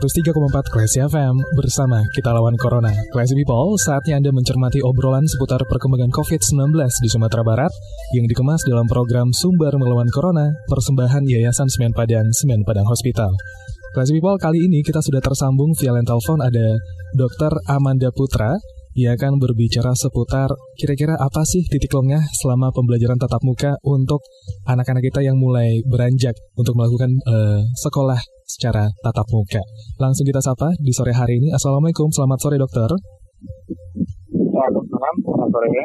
Classy FM bersama kita lawan Corona. Classy People, saatnya Anda mencermati obrolan seputar perkembangan COVID-19 di Sumatera Barat yang dikemas dalam program Sumber Melawan Corona, persembahan Yayasan Semen Padang, Semen Padang Hospital. Classy People, kali ini kita sudah tersambung via telepon ada Dr. Amanda Putra, ia akan berbicara seputar kira-kira apa sih titik lengah selama pembelajaran tatap muka untuk anak-anak kita yang mulai beranjak untuk melakukan uh, sekolah secara tatap muka. Langsung kita sapa di sore hari ini. Assalamualaikum, selamat sore dokter. Waalaikumsalam, selamat sore ya.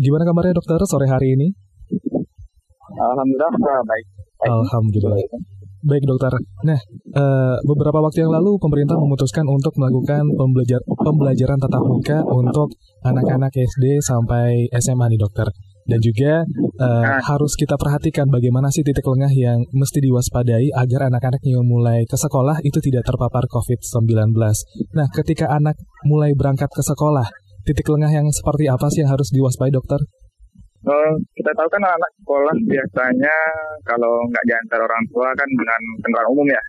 Gimana kabarnya dokter sore hari ini? Alhamdulillah baik. baik. Alhamdulillah. Baik dokter. Nah, uh, beberapa waktu yang lalu pemerintah memutuskan untuk melakukan pembelajar pembelajaran tatap muka untuk anak-anak SD sampai SMA nih dokter. Dan juga uh, harus kita perhatikan bagaimana sih titik lengah yang mesti diwaspadai agar anak-anak yang mulai ke sekolah itu tidak terpapar COVID-19. Nah, ketika anak mulai berangkat ke sekolah, titik lengah yang seperti apa sih yang harus diwaspadai dokter? Uh, kita tahu kan anak sekolah biasanya kalau nggak diantar orang tua kan dengan kendaraan umum ya.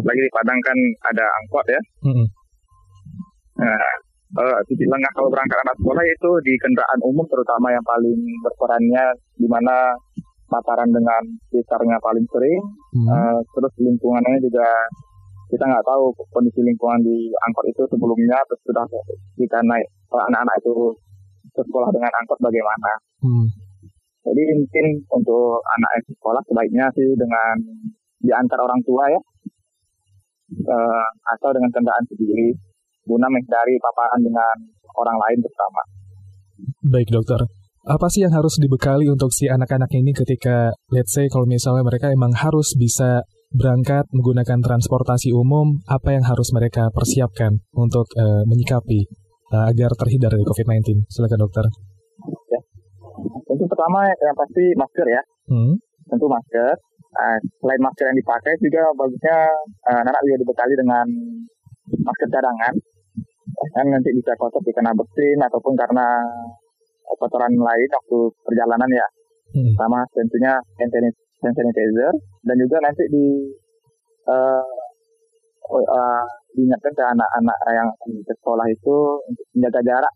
Lagi di Padang kan ada angkot ya. Mm-hmm. Nah, uh, titik lengah kalau berangkat anak sekolah itu di kendaraan umum terutama yang paling berperannya di mana paparan dengan sekitarnya paling sering. Mm-hmm. Uh, terus lingkungannya juga kita nggak tahu kondisi lingkungan di angkot itu sebelumnya terus sudah kita naik anak-anak itu ke sekolah dengan angkot bagaimana. Hmm. Jadi mungkin untuk anak sekolah sebaiknya sih dengan diantar orang tua ya, uh, atau dengan kendaraan sendiri, guna menghindari paparan dengan orang lain bersama. Baik dokter, apa sih yang harus dibekali untuk si anak-anak ini ketika, let's say kalau misalnya mereka emang harus bisa berangkat menggunakan transportasi umum, apa yang harus mereka persiapkan untuk uh, menyikapi uh, agar terhindar dari COVID-19? Silakan dokter. Ya. Tentu pertama yang pasti masker ya. Hmm. Tentu masker. Uh, selain masker yang dipakai juga bagusnya uh, anak juga dibekali dengan masker cadangan. Kan nanti bisa kotor karena bersin ataupun karena kotoran lain waktu perjalanan ya. Hmm. Sama tentunya hand sanitizer dan juga nanti di uh, uh, diingatkan ke anak-anak yang di sekolah itu untuk menjaga jarak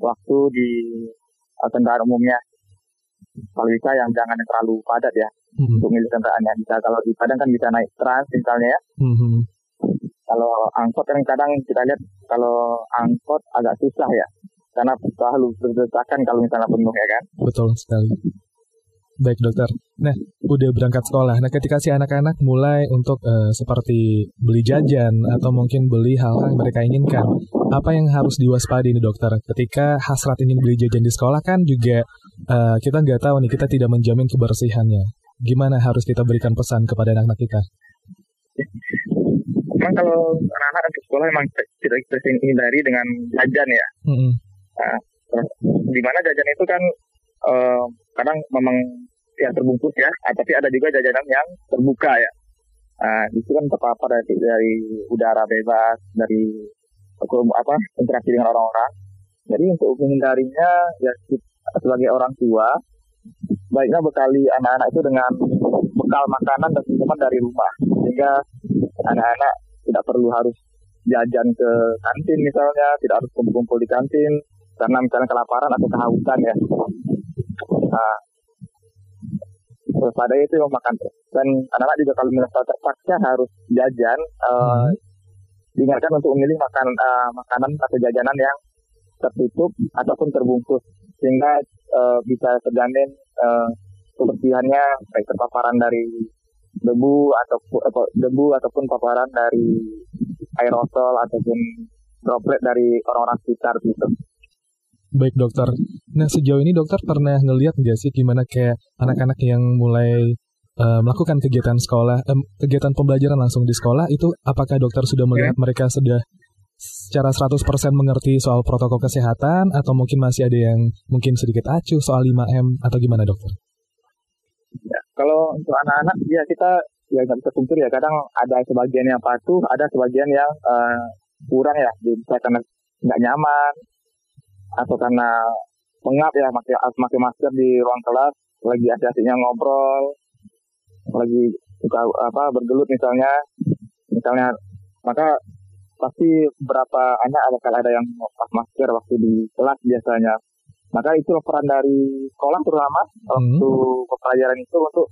waktu di uh, kendaraan umumnya. Kalau bisa yang jangan yang terlalu padat ya hmm. untuk milih kendaraannya. Bisa kalau di Padang kan bisa naik trans misalnya ya. Hmm. Kalau angkot yang kadang kita lihat kalau angkot agak susah ya karena selalu berdesakan kalau misalnya penuh ya kan. Betul sekali. Baik dokter. Nah, udah berangkat sekolah. Nah, ketika si anak-anak mulai untuk uh, seperti beli jajan atau mungkin beli hal-hal yang mereka inginkan, apa yang harus diwaspadai nih dokter? Ketika hasrat ingin beli jajan di sekolah kan juga uh, kita nggak tahu nih, kita tidak menjamin kebersihannya. Gimana harus kita berikan pesan kepada anak-anak kita? Memang kalau anak-anak di sekolah memang tidak kita hindari dengan jajan ya. Mm -hmm. nah, di mana jajan itu kan uh, kadang memang yang terbungkus ya, ah, tapi ada juga jajanan yang terbuka ya. Nah, itu kan terpapar dari, dari udara bebas, dari apa interaksi dengan orang-orang. Jadi untuk menghindarinya ya sebagai orang tua baiknya bekali anak-anak itu dengan bekal makanan dan minuman dari rumah sehingga anak-anak perlu harus jajan ke kantin misalnya, tidak harus kumpul-kumpul di kantin karena misalnya kelaparan atau kehausan ya. Nah, pada itu yang makan dan anak-anak juga kalau misalnya terpaksa harus jajan uh, diingatkan untuk memilih makan uh, makanan atau jajanan yang tertutup ataupun terbungkus sehingga uh, bisa terjamin uh, kebersihannya baik terpaparan dari debu atau debu ataupun paparan dari aerosol ataupun droplet dari orang-orang sekitar gitu. Baik dokter. Nah sejauh ini dokter pernah ngelihat nggak sih gimana kayak anak-anak yang mulai uh, melakukan kegiatan sekolah, um, kegiatan pembelajaran langsung di sekolah itu apakah dokter sudah melihat mereka sudah secara 100% mengerti soal protokol kesehatan atau mungkin masih ada yang mungkin sedikit acuh soal 5M atau gimana dokter? Kalau untuk anak-anak ya kita ya nggak bisa pungkir ya. Kadang ada sebagian yang patuh, ada sebagian yang uh, kurang ya, bisa karena nggak nyaman atau karena pengap ya pakai pakai masker di ruang kelas lagi asik-asiknya ngobrol lagi suka apa bergelut misalnya. Misalnya maka pasti berapa anak ada kalau ada yang pas masker waktu di kelas biasanya. Maka itu peran dari sekolah terutama hmm. waktu pelajaran itu untuk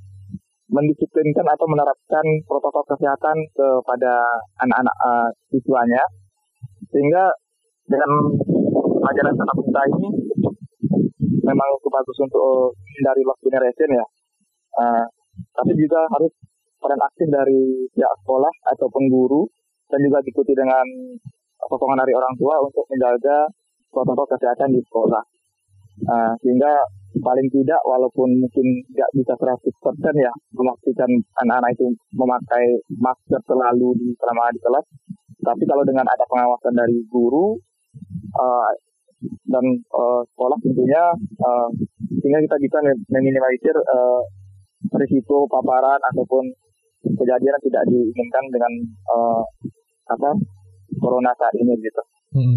mendisiplinkan atau menerapkan protokol kesehatan kepada anak-anak uh, siswanya sehingga dengan pelajaran tatap muka ini memang cukup bagus untuk dari waktu generation ya. Uh, tapi juga harus peran aktif dari pihak sekolah ataupun guru dan juga diikuti dengan potongan dari orang tua untuk menjaga protokol kesehatan di sekolah. Uh, sehingga paling tidak walaupun mungkin tidak bisa 100% ya memastikan anak-anak itu memakai masker selalu di selama di kelas tapi kalau dengan ada pengawasan dari guru uh, dan uh, sekolah tentunya uh, sehingga kita bisa meminimalisir uh, risiko paparan ataupun kejadian yang tidak diinginkan dengan uh, apa corona saat ini gitu. Hmm.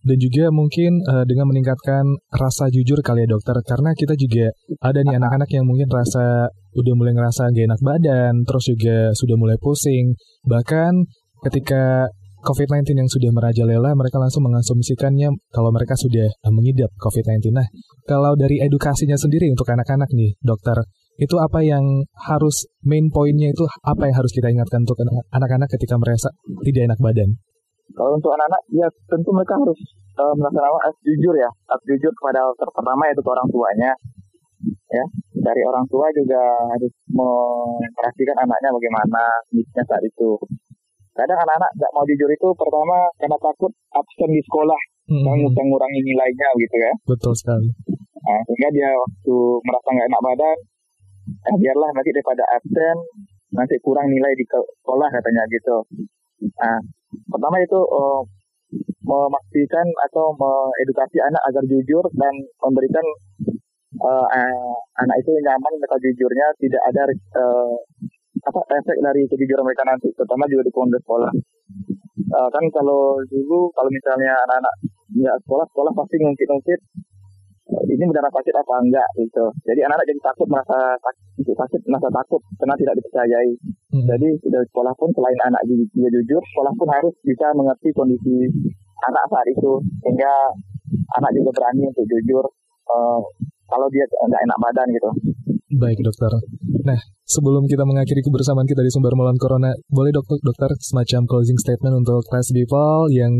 Dan juga mungkin uh, dengan meningkatkan rasa jujur kali ya dokter, karena kita juga ada nih anak-anak yang mungkin rasa udah mulai ngerasa gak enak badan, terus juga sudah mulai pusing, bahkan ketika COVID-19 yang sudah merajalela, mereka langsung mengasumsikannya kalau mereka sudah mengidap COVID-19. Nah, kalau dari edukasinya sendiri untuk anak-anak nih, dokter, itu apa yang harus main poinnya itu apa yang harus kita ingatkan untuk anak-anak ketika merasa tidak enak badan? Kalau untuk anak-anak, ya tentu mereka harus uh, melaksanakan harus jujur ya, harus jujur kepada pertama yaitu ke orang tuanya, ya dari orang tua juga harus memperhatikan anaknya bagaimana kondisinya saat itu. Kadang anak-anak nggak mau jujur itu pertama karena takut absen di sekolah hmm. dan mengurangi nilainya gitu ya. Betul sekali. Nah, sehingga dia waktu merasa nggak enak badan eh, biarlah nanti daripada absen nanti kurang nilai di sekolah katanya gitu. Nah pertama itu uh, memastikan atau mengedukasi anak agar jujur dan memberikan uh, uh, anak itu nyaman mereka jujurnya tidak ada uh, apa efek dari kejujuran mereka nanti, terutama juga di pondok sekolah. Uh, kan kalau dulu kalau misalnya anak-anak nggak sekolah, sekolah pasti ngungkit-ngungkit ini benar sakit apa enggak gitu. Jadi anak-anak jadi takut merasa sakit, sakit merasa takut karena tidak dipercayai. Hmm. Jadi sudah sekolah pun selain anak juga jujur, sekolah pun harus bisa mengerti kondisi anak saat itu sehingga anak juga berani untuk jujur uh, kalau dia nggak enak badan gitu. Baik dokter. Nah, sebelum kita mengakhiri kebersamaan kita di sumber melawan corona, boleh dokter dokter semacam closing statement untuk class people yang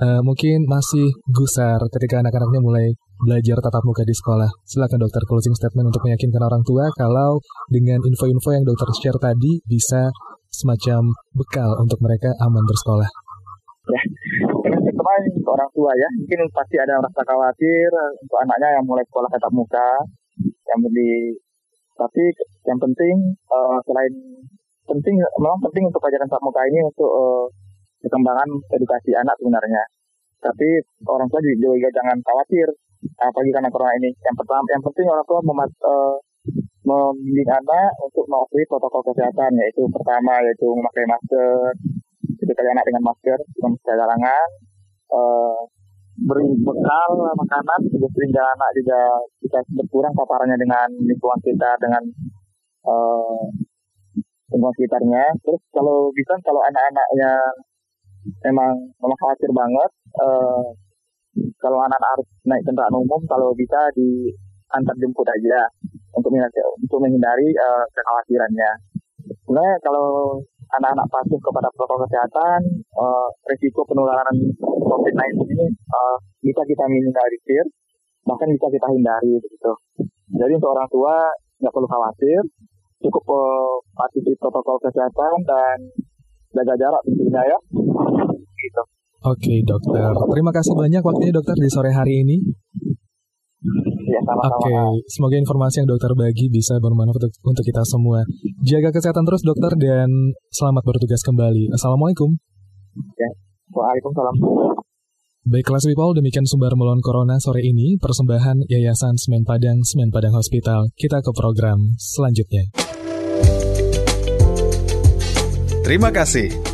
uh, mungkin masih gusar ketika anak-anaknya mulai belajar tatap muka di sekolah. Silakan dokter closing statement untuk meyakinkan orang tua kalau dengan info-info yang dokter share tadi bisa semacam bekal untuk mereka aman bersekolah. Ya, untuk orang tua ya, mungkin pasti ada rasa khawatir untuk anaknya yang mulai sekolah tatap muka, yang di tapi yang penting uh, selain penting memang penting untuk pelajaran tatap muka ini untuk uh, perkembangan edukasi anak sebenarnya. Tapi orang tua juga, jangan khawatir apalagi karena corona ini. Yang pertama yang penting orang tua memat, uh, membimbing anak untuk mematuhi protokol kesehatan yaitu pertama yaitu memakai masker, itu anak dengan masker, dengan cadangan, uh, beri bekal makanan sehingga anak juga bisa berkurang paparannya dengan lingkungan kita dengan uh, lingkungan sekitarnya. Terus kalau bisa kalau anak-anaknya memang memang khawatir banget, uh, kalau anak-anak harus naik kendaraan umum, kalau bisa di jemput aja untuk untuk menghindari uh, kekhawatirannya. Sebenarnya kalau anak-anak patuh kepada protokol kesehatan, uh, risiko penularan COVID-19 ini uh, bisa kita minimalisir, bahkan bisa kita hindari begitu. Jadi untuk orang tua nggak perlu khawatir, cukup uh, patuhi protokol kesehatan dan jaga jarak tentunya ya. Gitu. Oke dokter, terima kasih banyak waktunya dokter di sore hari ini. Ya, sama-sama. Oke, okay. semoga informasi yang dokter bagi bisa bermanfaat untuk, kita semua. Jaga kesehatan terus dokter dan selamat bertugas kembali. Assalamualaikum. Ya, Waalaikumsalam. Baik kelas people, demikian sumber melawan corona sore ini, persembahan Yayasan Semen Padang, Semen Padang Hospital. Kita ke program selanjutnya. Terima kasih.